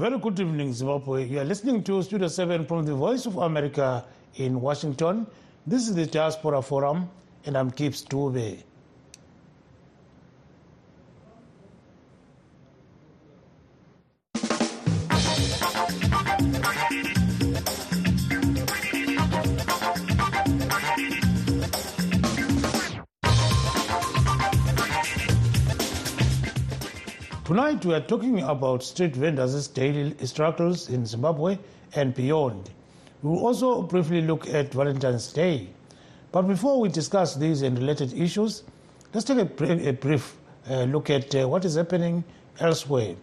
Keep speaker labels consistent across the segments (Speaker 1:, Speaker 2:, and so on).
Speaker 1: Very good evening, Zimbabwe. You are listening to Studio 7 from the Voice of America in Washington. This is the Diaspora Forum, and I'm Gibbs Dube. Tonight we are talking about street vendors' daily struggles in Zimbabwe and beyond. We will also briefly look at Valentine's Day. But before we discuss these and related issues, let's take a, brief, a brief uh, look at uh, what is happening elsewhere.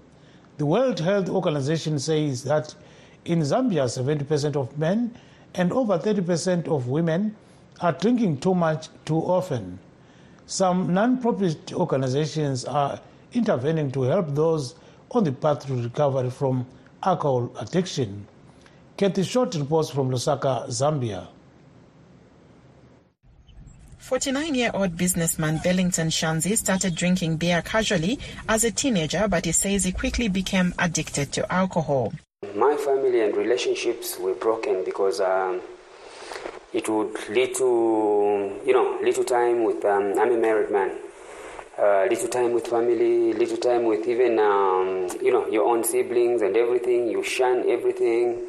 Speaker 1: The World Health Organization says that in Zambia, 70% of men and over 30% of women are drinking too much too often. Some non profit organizations are intervening to help those on the path to recovery from alcohol addiction. Kathy Short reports from Lusaka, Zambia.
Speaker 2: 49 year old businessman Bellington Shanzi started drinking beer casually as a teenager, but he says he quickly became addicted to alcohol.
Speaker 3: My family and relationships were broken because um, it would lead to, you know, little time with, um, I'm a married man uh, little time with family, little time with even um, you know your own siblings and everything. You shun everything.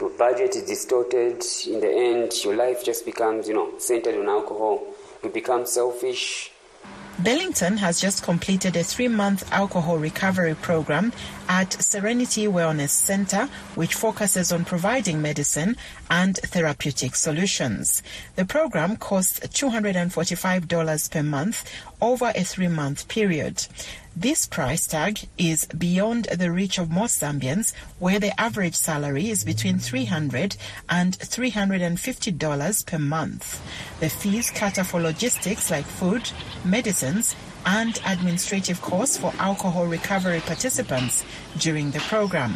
Speaker 3: Your budget is distorted. In the end, your life just becomes you know centered on alcohol. You become selfish.
Speaker 2: Bellington has just completed a three month alcohol recovery program at Serenity Wellness Center, which focuses on providing medicine and therapeutic solutions. The program costs $245 per month over a three month period. This price tag is beyond the reach of most Zambians, where the average salary is between $300 and $350 per month. The fees cater for logistics like food, medicines, and administrative costs for alcohol recovery participants during the program.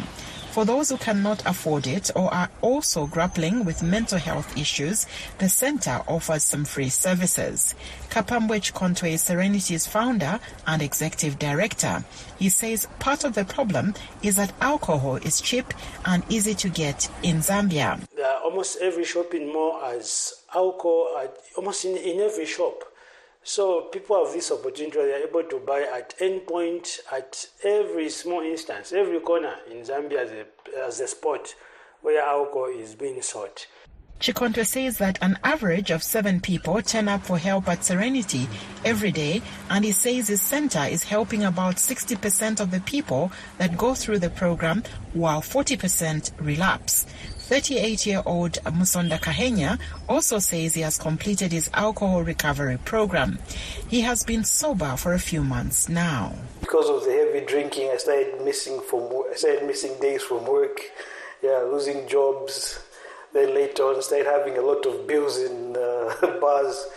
Speaker 2: For those who cannot afford it or are also grappling with mental health issues, the center offers some free services. Kapambwe Chikontwe is Serenity's founder and executive director. He says part of the problem is that alcohol is cheap and easy to get in Zambia.
Speaker 4: almost every shopping mall has alcohol, at, almost in, in every shop. So people have this opportunity they are able to buy at any point, at every small instance, every corner in Zambia as a, as a spot where alcohol is being sought.
Speaker 2: Chikontwe says that an average of seven people turn up for help at Serenity every day, and he says his center is helping about 60% of the people that go through the program, while 40% relapse. 38-year-old Musonda Kahenya also says he has completed his alcohol recovery program. He has been sober for a few months now.
Speaker 4: Because of the heavy drinking, I started missing from I started missing days from work, yeah, losing jobs. Then later on, started having a lot of bills in uh, bars.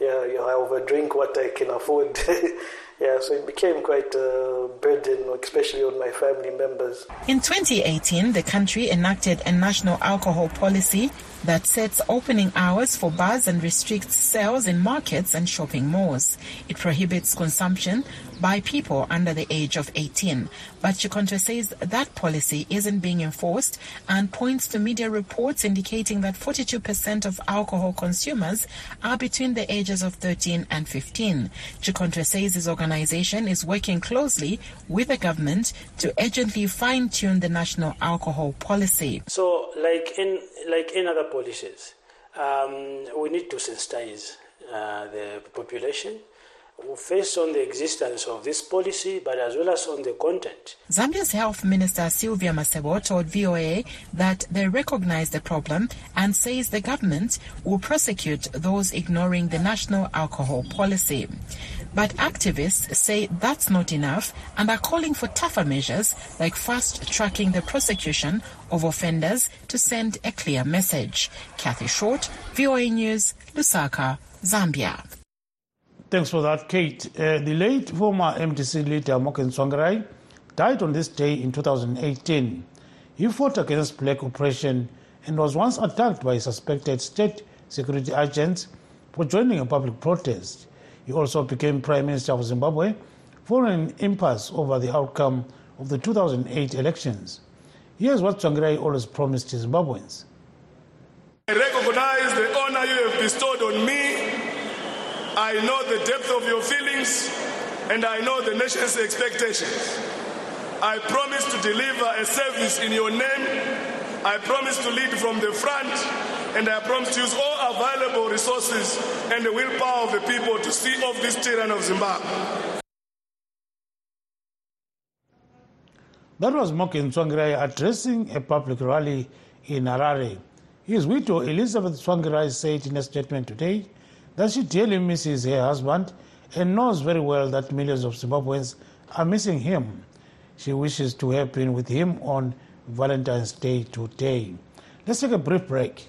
Speaker 4: Yeah, you know, I overdrink what I can afford. yeah, so it became quite a burden, especially on my family members.
Speaker 2: In 2018, the country enacted a national alcohol policy that sets opening hours for bars and restricts sales in markets and shopping malls. It prohibits consumption by people under the age of 18. But Chikontwe says that policy isn't being enforced and points to media reports indicating that 42% of alcohol consumers are between the ages of 13 and 15. Chikontwe says his organization is working closely with the government to urgently fine-tune the national alcohol policy.
Speaker 4: So, like in like in other policies, um, we need to sensitize uh, the population first on the existence of this policy, but as well as on the content.
Speaker 2: Zambia's Health Minister Sylvia Masebo told VOA that they recognize the problem and says the government will prosecute those ignoring the national alcohol policy. But activists say that's not enough and are calling for tougher measures like fast tracking the prosecution of offenders to send a clear message. Kathy Short, VOA News, Lusaka, Zambia.
Speaker 1: Thanks for that, Kate. Uh, the late former MDC leader Morgan Tsvangirai died on this day in 2018. He fought against black oppression and was once attacked by suspected state security agents for joining a public protest. He also became Prime Minister of Zimbabwe following an impasse over the outcome of the 2008 elections. Here's what Tsvangirai always promised Zimbabweans.
Speaker 5: I recognize the honor you have bestowed on me. I know the depth of your feelings, and I know the nation's expectations. I promise to deliver a service in your name. I promise to lead from the front, and I promise to use all available resources and the willpower of the people to see off this tyranny of Zimbabwe.
Speaker 1: That was Morgan Tsvangirai addressing a public rally in Harare. His widow, Elizabeth Tsvangirai, said in a statement today that she dearly misses her husband and knows very well that millions of Zimbabweans are missing him. She wishes to have been with him on Valentine's Day today. Let's take a brief break.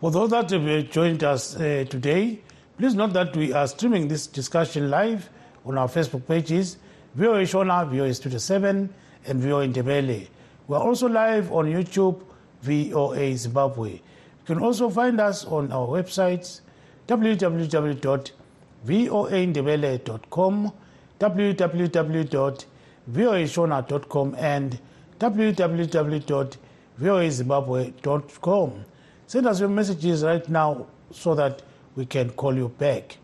Speaker 1: For those that have joined us uh, today, please note that we are streaming this discussion live on our Facebook pages, VOA Shona, VOA Studio 7, and VOA Ndebele. We are also live on YouTube, VOA Zimbabwe. You can also find us on our websites, www.voandebele.com, www.voashona.com, and www.voazimbabwe.com. Send us your messages right now so that we can call you back.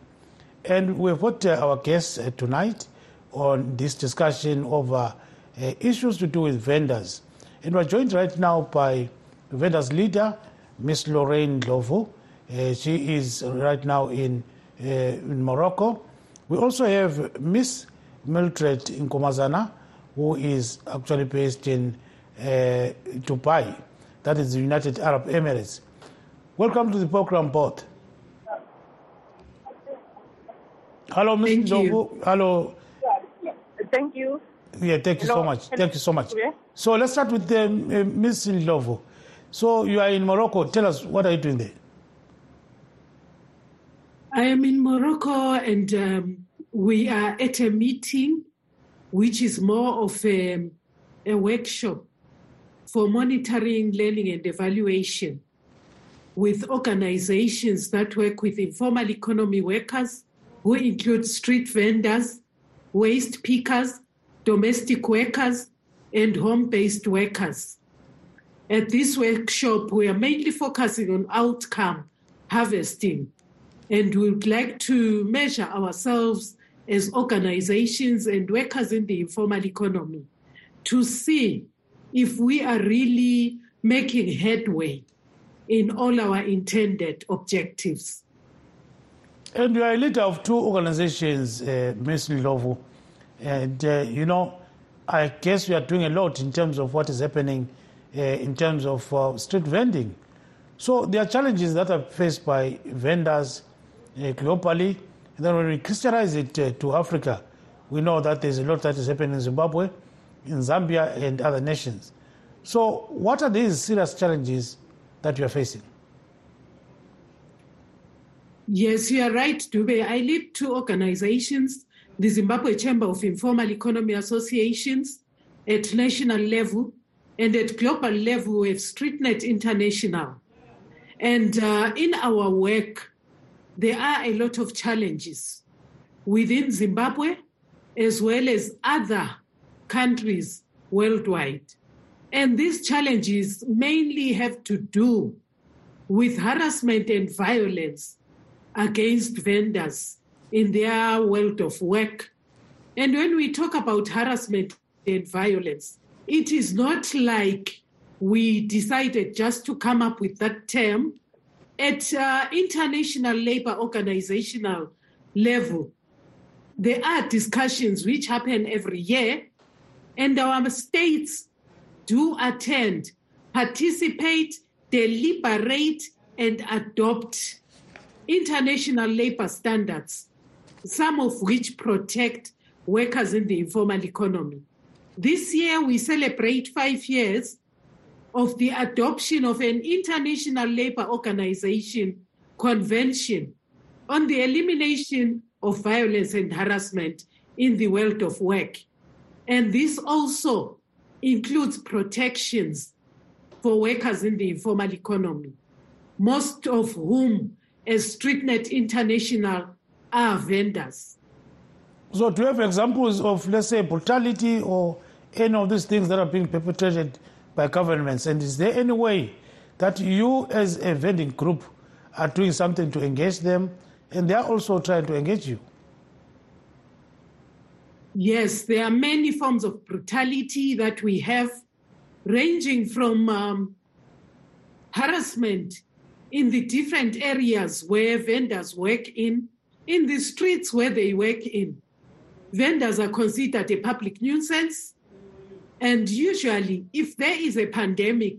Speaker 1: And we've got uh, our guests uh, tonight on this discussion over uh, issues to do with vendors. And we're joined right now by vendors leader, Miss Lorraine Ndlovu. Uh, she is right now in, uh, in Morocco. We also have Miss Mildred Nkomazana, who is actually based in uh, Dubai, that is the United Arab Emirates. Welcome to the program, both. Hello, Ms.
Speaker 6: Thank you.
Speaker 1: Hello.
Speaker 6: Thank you.
Speaker 1: Yeah, thank you so
Speaker 6: Hello.
Speaker 1: much. Thank you so much.
Speaker 6: Yeah.
Speaker 1: So let's start with um, uh, Ms. Ndlovu. So you are in Morocco. Tell us, what are you doing there?
Speaker 7: I am in Morocco and um, we are at a meeting which is more of a, a workshop for monitoring, learning, and evaluation with organizations that work with informal economy workers, who include street vendors, waste pickers, domestic workers, and home based workers. At this workshop, we are mainly focusing on outcome harvesting, and we would like to measure ourselves as organizations and workers in the informal economy to see if we are really making headway in all our intended objectives.
Speaker 1: And you are a leader of two organizations, uh, Ms. And, uh, you know, I guess you are doing a lot in terms of what is happening uh, in terms of uh, street vending. So there are challenges that are faced by vendors uh, globally. And then when we crystallize it uh, to Africa, we know that there's a lot that is happening in Zimbabwe, in Zambia, and other nations. So, what are these serious challenges that you are facing?
Speaker 7: Yes, you are right, Dube. I lead two organizations the Zimbabwe Chamber of Informal Economy Associations at national level, and at global level, we have StreetNet International. And uh, in our work, there are a lot of challenges within Zimbabwe as well as other countries worldwide. And these challenges mainly have to do with harassment and violence against vendors in their world of work And when we talk about harassment and violence, it is not like we decided just to come up with that term. At uh, international labor organizational level, there are discussions which happen every year, and our states do attend, participate, deliberate, and adopt international labor standards, some of which protect workers in the informal economy. This year, we celebrate five years of the adoption of an international labor organization convention on the elimination of violence and harassment in the world of work. And this also includes protections for workers in the informal economy, most of whom, as StreetNet International, are vendors.
Speaker 1: So, do you have examples of, let's say, brutality or any of these things that are being perpetrated by governments? And is there any way that you, as a vending group, are doing something to engage them and they are also trying to engage you?
Speaker 7: Yes, there are many forms of brutality that we have, ranging from um, harassment in the different areas where vendors work in, in the streets where they work in. Vendors are considered a public nuisance. And usually, if there is a pandemic,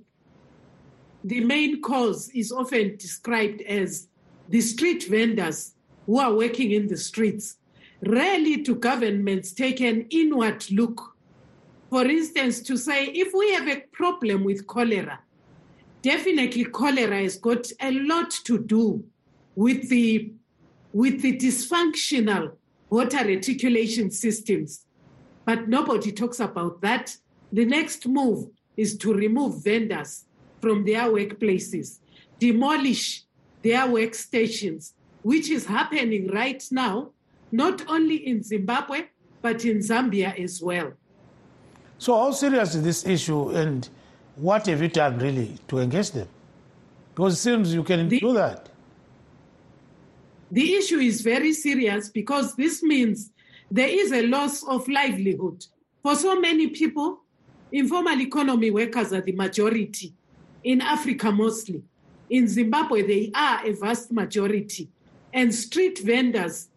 Speaker 7: the main cause is often described as the street vendors who are working in the streets. Rarely do governments take an inward look. For instance, to say if we have a problem with cholera, definitely cholera has got a lot to do with the with the dysfunctional water reticulation systems. But nobody talks about that. The next move is to remove vendors from their workplaces, demolish their workstations, which is happening right now, not only in Zimbabwe, but in Zambia as well.
Speaker 1: So, how serious is this issue, and what have you done really to engage them? Because it seems you can
Speaker 7: The-
Speaker 1: do that.
Speaker 7: The issue is very serious because this means there is a loss of livelihood. For so many people, informal economy workers are the majority, in Africa mostly. In Zimbabwe, they are a vast majority. And street vendors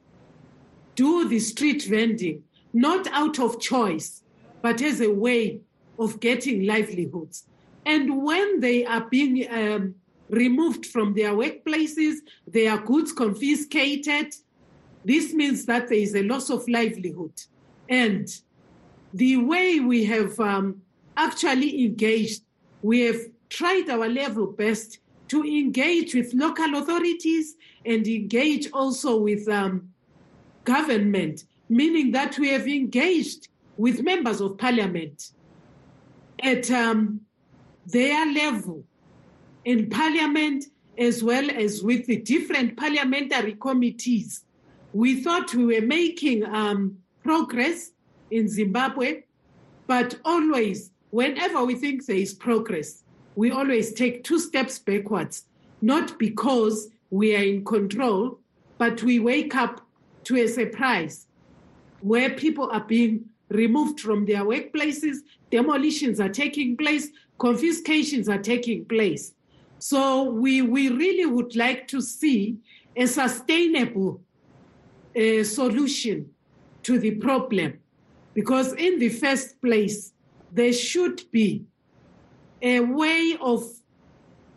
Speaker 7: do the street vending not out of choice, but as a way of getting livelihoods. And when they are being um, removed from their workplaces, their goods confiscated, this means that there is a loss of livelihood. And the way we have um, actually engaged, we have tried our level best to engage with local authorities and engage also with um, government, meaning that we have engaged with members of parliament at um, their level in parliament as well as with the different parliamentary committees. We thought we were making um, progress in Zimbabwe, but always, whenever we think there is progress, we always take two steps backwards, not because we are in control, but we wake up to a surprise where people are being removed from their workplaces, demolitions are taking place, confiscations are taking place. So we, we really would like to see a sustainable uh, solution to the problem. Because in the first place, there should be a way of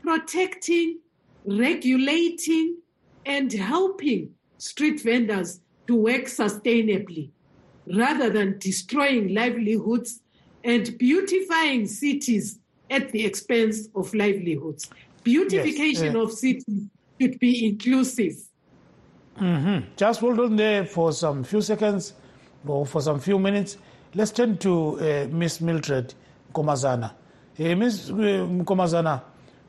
Speaker 7: protecting, regulating, and helping street vendors to work sustainably rather than destroying livelihoods and beautifying cities at the expense of livelihoods. Beautification
Speaker 1: uh,
Speaker 7: of cities should be inclusive.
Speaker 1: Just hold on there for some few seconds or for some few minutes. Let's turn to uh, Miss Mildred Komazana. Uh, Miss Komazana,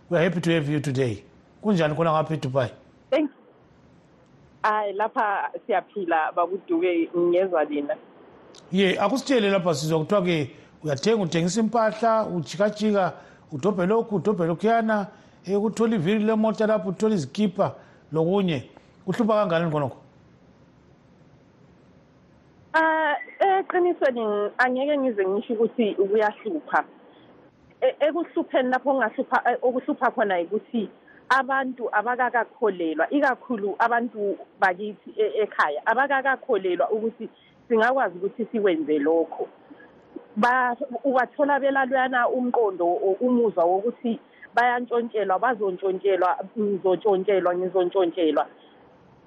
Speaker 1: we're happy to have you today. Kunjani khona ngapha eDubai?
Speaker 6: Hayi lapha siyaphila bakuduke ngiyezwa lina.
Speaker 1: Ye, akusitshele lapha sizwa kuthiwa ke uyathenga uthengisa impahla, ujikajika, udobhe lokhu, udobhe lokhuyana, eh ukuthola iviri lemota lapho, uthola izikipa lokunye. Kuhlupha kangakanani khonokho?
Speaker 6: Eh eqinisweni angeke ngize ngisho ukuthi kuyahlupha E- ekuhlupheni lapho ongahlupha e- okuhlupha khona ukuthi abantu abakakakholelwa ikakhulu abantu bakithi e- ekhaya abakakakholelwa ukuthi singakwazi ukuthi sikwenze lokho. Ba ubathola belalwana umqondo umuzwa wokuthi bayantshontshelwa bazontshontshelwa ngizontshontshelwa ngizontshontshelwa.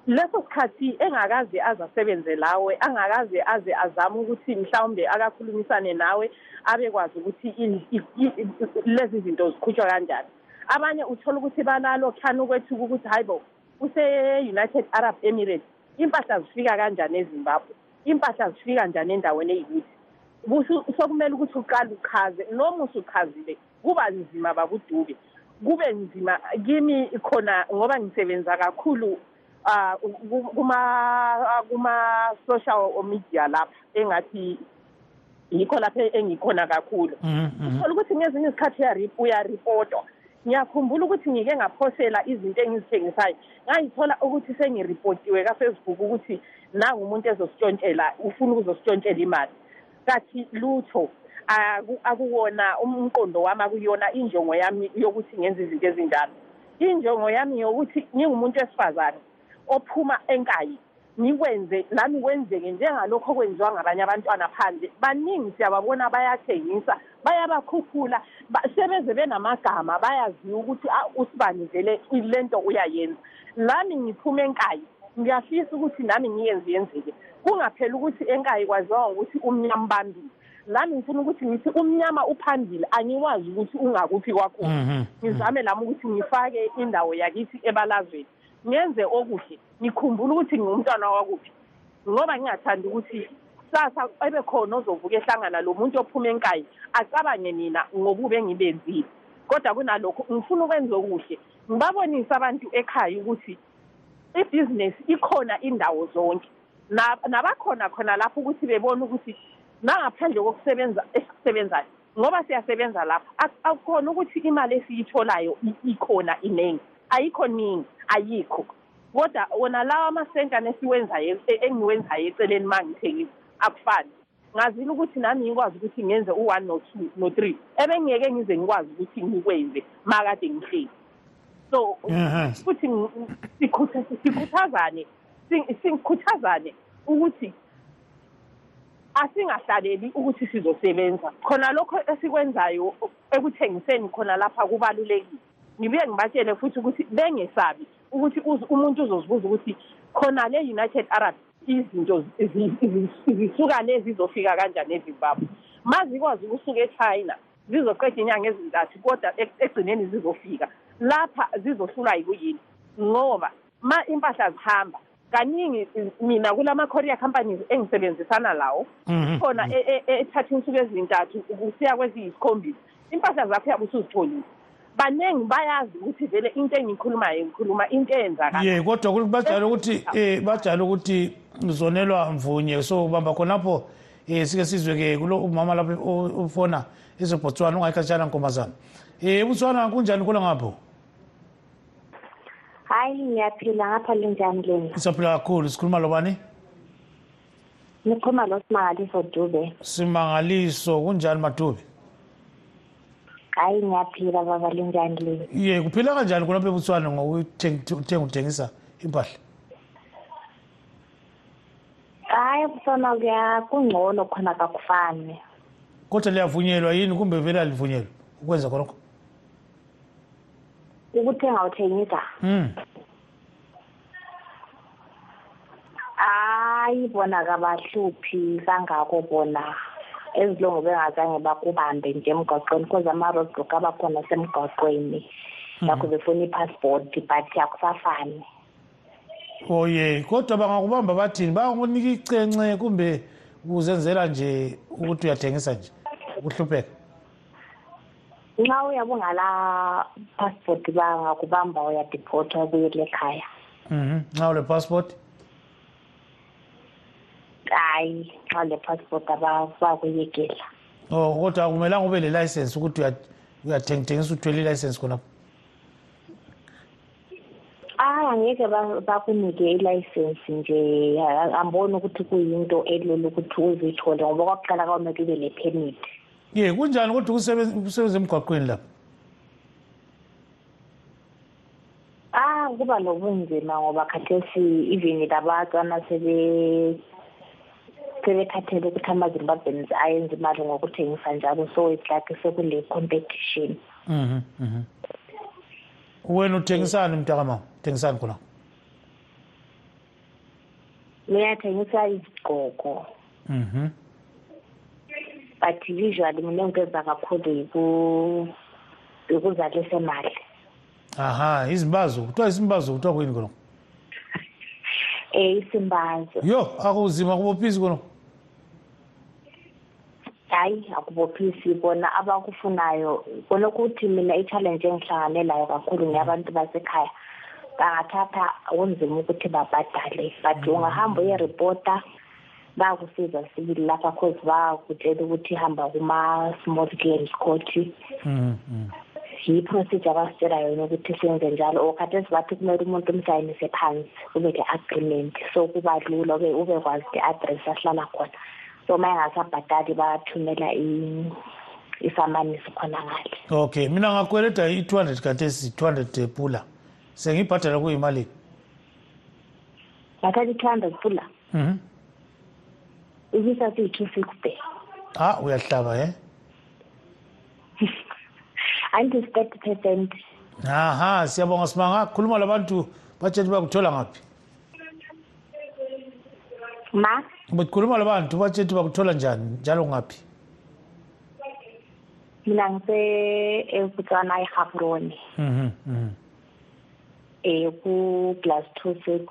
Speaker 6: Leso sikhathi engakaze aze asebenze lawe angakaze aze azame ukuthi mhlawumbe akakhulumisane nawe abekwazi ukuthi lezi zinto zikhutshwa kanjani. Abanye uthola ukuthi balalo khani ukwethuka ukuthi hayi bo use-united arab emirates impahla zifika kanjani ezimbabwe? Impahla zifika njani endaweni eyikuthi sokumele ukuthi uqale uchaze noma usuchazile kuba nzima bakudube kube nzima kimi khona ngoba ngisebenza kakhulu ku- kuma kuma social media lapha engathi yikho lapha engikhona kakhulu.
Speaker 1: Mhm, mhm.
Speaker 6: uthola ukuthi ngezinye izikhathi uyari- uyaripotwa ngiyakhumbula ukuthi ngike ngaphosela izinto engizithengisayo. Ngayithola ukuthi sengiripotiwe kafacebook ukuthi nangu umuntu ezositshontshela ufuna ukuzositshontshela imali. Kathi lutho aku- akuwona umqondo wami akuyona injongo yami yokuthi ngenze izinto ezinjalo. Injongo yami yokuthi ngingumuntu wesifazane ophuma enkayi. Ngikwenze lami kwenzeke njengalokho okwenziwa ngabanye abantwana phandle. Baningi siyababona bayathengisa bayabakhuphula ba- sebeze benamagama bayaziwa ukuthi "Ah, usibani vele lento uyayenza. Lami ngiphume enkayi ngiyafisa ukuthi nami ngiyenze yenzeke. Kungaphela ukuthi enkayi kwaziwa ngokuthi umnyama ubambile. Lami ngifuna ukuthi ngithi umnyama uphambili angiwazi ukuthi ungakuphi kwakhona.
Speaker 1: Mhm.
Speaker 6: ngizame lami ukuthi ngifake indawo yakithi ebalazweni. Ngenze okuhle ngikhumbula ukuthi ngingumntwana wakuphi. Ngoba ngingathandi ukuthi sasa ebe khona ozovuka ehlangana lo muntu ophuma enkayi acabange mina ngobubi engibenzile kodwa kunalokho ngifuna ukwenza okuhle. Ngibabonise abantu ekhaya ukuthi ibhizinesi ikhona indawo zonke. Na- nabakhona khona lapho ukuthi bebone ukuthi nangaphandle kokusebenza esikusebenzayo ngoba siyasebenza lapha ak- akukhona ukuthi imali esiyitholayo ikhona iningi ayikho ningi ayikho. Kodwa wona lawa amasenta nesiwenzayo e- engiwenzayo eceleni uma ngithengisa akufani. Ngazile ukuthi nami ngikwazi ukuthi ngenze u-one no-two no-three ebengingeke ngize ngikwazi ukuthi ngikwenze makade ngihleli. So futhi sikhuthazane si- sikhuthazane ukuthi asingahlaleli ukuthi sizosebenza. Khona lokho esikwenzayo ekuthengiseni khona lapha kubalulekile. Ngibuye ngibatshele futhi ukuthi bengesabi. Ukuthi umuntu uzozibuza ukuthi khona le United Arab izinto zi- zi- zisuka lezi zizofika kanjani eZimbabwe mazikwazi ukusuka eChina zizoqeda inyanga ezintathu kodwa e- egcineni zizofika lapha zizohlulwa yikuyini ngoba ma impahla zihamba kaningi mina kulama courier companies engisebenzisana lawo
Speaker 1: Mhm.
Speaker 6: khona e- e- e- ethatha insuku ezintathu kusiya kweziyisikhombisa impahla zakho yabe usuzitholile baningi bayazi ukuthi vele into engiyikhulumayo ngikhuluma into eyenzakala
Speaker 1: ye kodwa ku- bajayele ukuthi eh bajayele ukuthi ngizonelwa mvunye. So bamba khonapho eh sike sizwe ke kulo umama lapho o- ufona ezeBotswana ungayikhatshana nkombazana eh eBotswana kunjani? Kula ngapho?
Speaker 8: Hayi ngiyaphila ngapha linjani lena?
Speaker 1: Sisaphila kakhulu. Sikhuluma lobani?
Speaker 8: Nikhuluma losimangaliso dube.
Speaker 1: Simangaliso. Kunjani madube?
Speaker 8: Hayi ngiyaphila baba linjani lena
Speaker 1: ye kuphila kanjani khonapho eBotswana ngokuthenga uthengisa impahla?
Speaker 8: Hayi kusona kuya kungcono khona kakufani
Speaker 1: kodwa liyavunyelwa yini? Kumbe vele alivunyelwa ukwenza khonokho?
Speaker 8: Ukuthenga uthengisa
Speaker 1: mm
Speaker 8: hayi bona kabahluphi kangako bona. Ezilongo bengazange bakubambe nje emgwaqweni because ama-roadblock abakhona semgwaqweni. Ngakho befuna i-passport but akusafani.
Speaker 1: Oye kodwa bangakubamba bathini? Bangakunika icence kumbe uzenzela nje ukuthi uyathengisa nje ukuhlupheka?
Speaker 8: Nxa uyabe ungala passport bangakubamba uyadiphotha ubuyele ekhaya.
Speaker 1: Mhm nxa ule passport?
Speaker 8: Hayi nxa le passport abakuyekela
Speaker 1: oh kodwa akumelanga ube le license ukuthi uya- uyathengithengisa uthwele i-license khonapho?
Speaker 8: Ah angeke bakunike ilayisensi nje. Amboni ukuthi kuyinto elula ukuthi uzithole ngoba kwakuqala kwamele ube le-permit
Speaker 1: ye kunjani kodwa ukusebenza emgwaqweni lapha?
Speaker 8: Ah kuba nobunzima ngoba khathesi even labatswana sebekhathele ukuthi amazimbabweans ayenza imali ngokuthengisa njalo so it's like sekule competition.
Speaker 1: Mhm mhm. Wena uthengisani mntakamama uthengisani khona?
Speaker 8: Ngiyathengisa izigqoko.
Speaker 1: Mhm.
Speaker 8: But usually mina engiyenza kakhulu yikuzalisa imali.
Speaker 1: Aha izimbazo. Kuthiwa isimbazo kuthiwa kuyini khona
Speaker 8: um isimbazo
Speaker 1: yo akuzima kubophisi khona
Speaker 8: hayi akubophisi bona abakufunayo. Bona ukuthi mina i-challenge engihlangane layo kakhulu ngeyabantu basekhaya bangathatha kunzima ukuthi babhadale. But ungahamba uyeripota bayakusiza sibili lapha cause bayakutshela ukuthi hamba kuma-small claims court yi-procedure abasitshela yona ukuthi senze njalo or khathesi bathi kumele umuntu umsayinise phansi kube le-agreement so kuba lula ube ubekwazi the-address ahlala khona. So uma engasabhadali bathumela isamanisi khona ngale.
Speaker 1: Okay mina ngakweleda i-two hundred khathesi two hundred pula. Sengibhadala kuyimalini
Speaker 8: ngathatha i-two hundred pula?
Speaker 1: Mhm.
Speaker 8: Ibisa siyi-two sixty.
Speaker 1: Ha uyahlaba eh?
Speaker 8: Anti-thirty percent
Speaker 1: aha siyabonga simanga. Khuluma labantu batshela bakuthola ngaphi.
Speaker 8: Ma?
Speaker 1: Bekhuluma labantu batshela bakuthola njani njalo ngaphi.
Speaker 8: Mina ngise ebutswana egaborone.
Speaker 1: Mhm mhm.
Speaker 8: Um ku-plus two six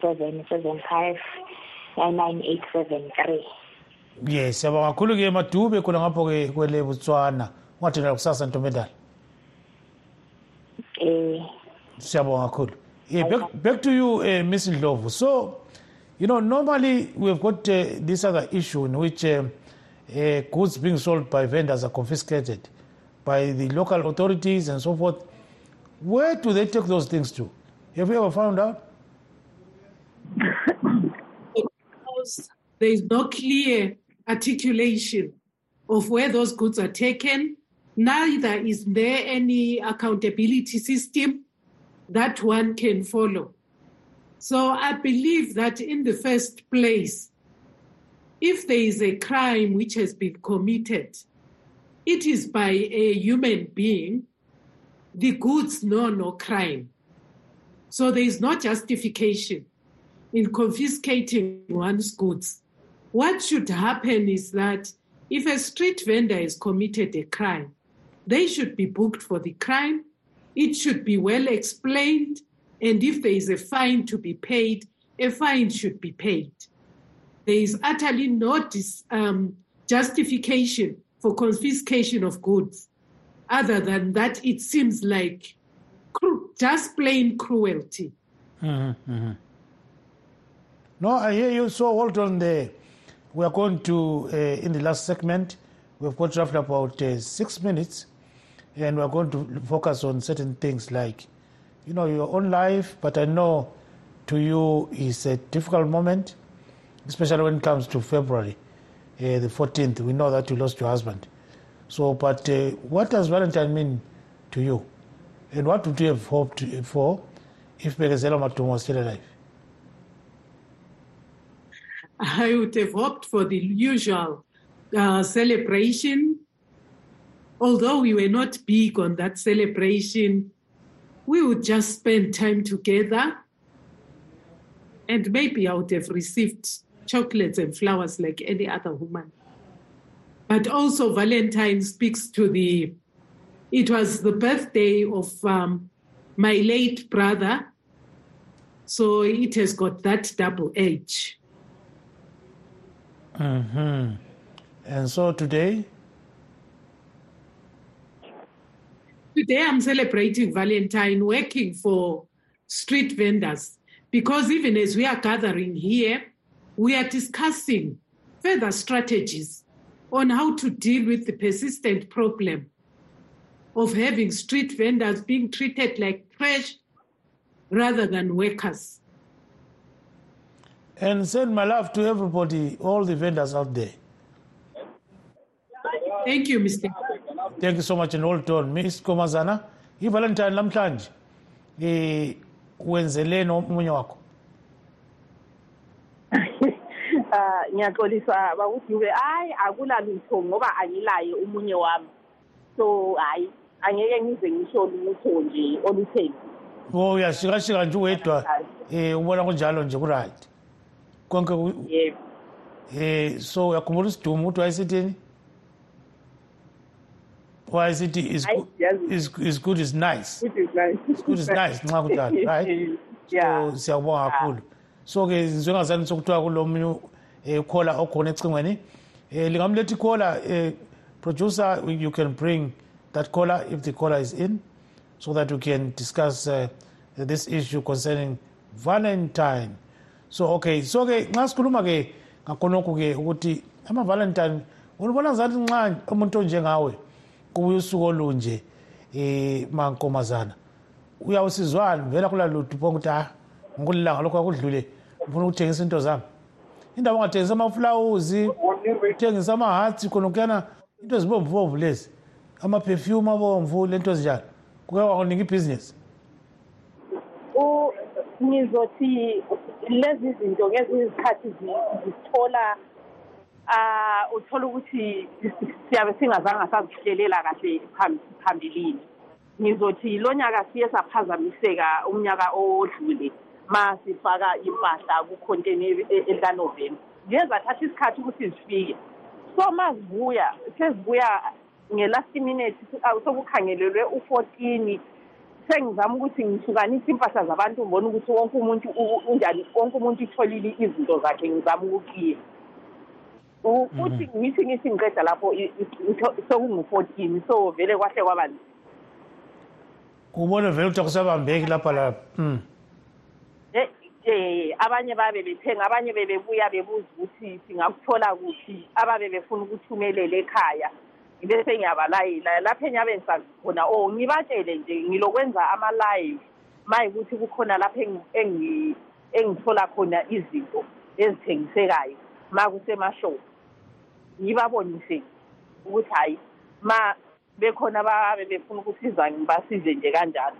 Speaker 8: seven seven five nine nine eight seven three.
Speaker 1: Yes siyabonga kakhulu-ke madube khona ngapho-ke kwele botswana. Ungathindela kusasa ntombendala
Speaker 8: um
Speaker 1: siyabonga kakhulu. Yeah, back, back to you uh, miss ndlovu. So you know normally we've got uh, this other issue in which uh, uh, goods being sold by vendors are confiscated by the local authorities and so forth. Where do they take those things to? Have you ever found out?
Speaker 7: Because there is no clear articulation of where those goods are taken. Neither is there any accountability system that one can follow. So I believe that in the first place, if there is a crime which has been committed, it is by a human being, the goods know no crime. So there is no justification in confiscating one's goods. What should happen is that if a street vendor has committed a crime, they should be booked for the crime. It should be well explained. And if there is a fine to be paid, a fine should be paid. There is utterly no dis, um, justification for confiscation of goods, other than that it seems like just plain cruelty.
Speaker 1: Mm-hmm, mm-hmm. No, I hear you. So hold on there. We are going to, uh, in the last segment, we've got roughly about uh, six minutes, and we're going to focus on certain things like, you know, your own life. But I know to you is a difficult moment, especially when it comes to February, uh, the 14th. We know that you lost your husband. So, but uh, what does Valentine mean to you? And what would you have hoped for if Bekezela Matum was still alive?
Speaker 7: I would have hoped for the usual uh, celebration. Although we were not big on that celebration, we would just spend time together. And maybe I would have received chocolates and flowers like any other woman. But also, Valentine speaks to the, it was the birthday of um, my late brother. So it has got that double edge.
Speaker 1: Mm-hmm. And so today,
Speaker 7: Today I'm celebrating Valentine working for street vendors because even as we are gathering here, we are discussing further strategies on how to deal with the persistent problem of having street vendors being treated like trash rather than workers.
Speaker 1: And send my love to everybody, all the vendors out there.
Speaker 7: Thank you, Mr.
Speaker 1: Thank you so much and hold on. Miss Komazana, iValentine namhlanje eh wenzeleni omunye wakho?
Speaker 6: Ah ngiyaxolisa bakuthi hayi akulalutho ngoba angilaye umunye wami. So hayi angeke ngize ngisho lutho nje olutheni.
Speaker 1: Oh uyashikashika nje uwedwa eh ubona kunjalo nje kuright. Konke eh so uyakhumbula isidumo ukuthi wayesithini? Wayesithi is
Speaker 6: Hayi,
Speaker 1: good
Speaker 6: siyazi.
Speaker 1: is is good is nice.
Speaker 6: Which is nice.
Speaker 1: It's good is nice nxa kunjalo right?
Speaker 6: Yeah.
Speaker 1: so siyabonga kakhulu so ke njengazani sokuthiwa kulomunye eh, ukhola okhona ecingweni eh lingamletha ikhola eh producer you can bring that caller if the caller is in so that we can discuss uh, this issue concerning valentine so okay so ke nxa sikhuluma ke ngakhonokho ke ukuthi ama-valentine ulibona ngazathi nxa umuntu onjengawe kubuye usuku olunje um mankomazana. Uyawusizwani vela kulalutho ubonga ukuthi ha ngokulilanga lokhu akudlule ngifuna ukuthengisa into zami. Indaba ungathengisa amafulawuzi uthengisa amahatsi khona kuyana into ezibomvubomvu lezi. Amaperfume abomvu lento ezinjalo kuke wakunika ibhizinisi
Speaker 6: U- ngizothi lezi zinto ngezinye izikhathi zi- zisithola ah uthola ukuthi siyabe singazange sazihlelela kahle phambi- phambilini. Ngizothi lo nyaka siye saphazamiseka umnyaka odlule ma sifaka impahla kukhonteni elikanovemba ziye zathatha isikhathi ukuthi zifike so ma zibuya sezibuya nge-last minute ah, sokukhangelelwe u-fourteen sengizama ukuthi ngihlukanise impahla zabantu ngibona ukuthi wonke umuntu unjani wonke umuntu itholile izinto zakhe ngizama ukukiya U- futhi ngithi ngithi ngiqeda lapho sekungu-fourteen so vele kwahle kwaba nzima.
Speaker 1: ubone vele ukuthi akusabambeki lapha lapha mm.
Speaker 6: Eh, abanye babe bethenga abanye bebebuya bebuza ukuthi singakuthola kuphi ababe befuna ukuthumelela ekhaya bese ngiyabalayela lapho enyabe ngisazi khona oh ngibatshele nje ngilokwenza ama-live mayikuthi kukhona lapho engi- engi- engithola khona izinto ezithengisekayo ma kusemashopu ukuthi ma bekhona ababe befuna ukusiza ngibasize nje kanjalo.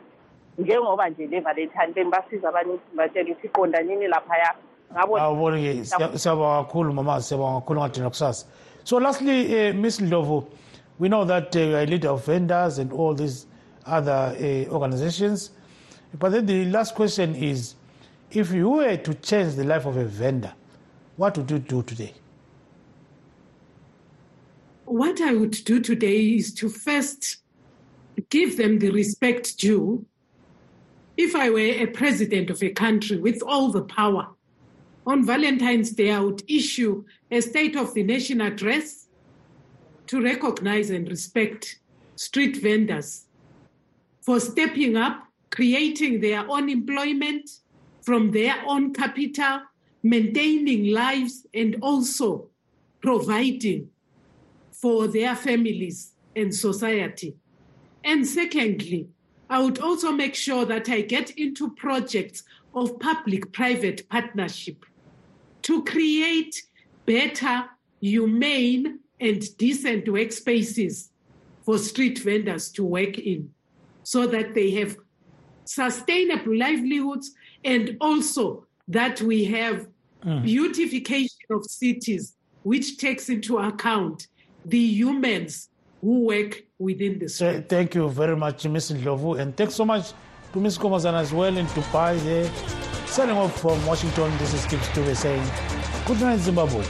Speaker 6: Njengoba nje bengibasiza batshela ukuthi laphaya.
Speaker 1: Siyabonga kakhulu mama siyabonga kakhulu ngadina kusasa. So lastly uh, miss ndlovu we know that uh, you are a leader of vendors and all these other uh, organizations. But then the last question is if you were to change the life of a vendor what would you do today
Speaker 7: What I would do today is to first give them the respect due. If I were a president of a country with all the power, on Valentine's Day, I would issue a State of the Nation address to recognize and respect street vendors for stepping up, creating their own employment from their own capital, maintaining lives, and also providing for their families and society. And secondly, I would also make sure that I get into projects of public private partnership to create better, humane, and decent workspaces for street vendors to work in so that they have sustainable livelihoods and also that we have mm. beautification of cities which takes into account the humans who work within the street.
Speaker 1: thank you very much Ms. ndlovu and thanks so much to Ms. komazana as well in dubai there signing off from washington this is Gibbs Dube saying good night zimbabwe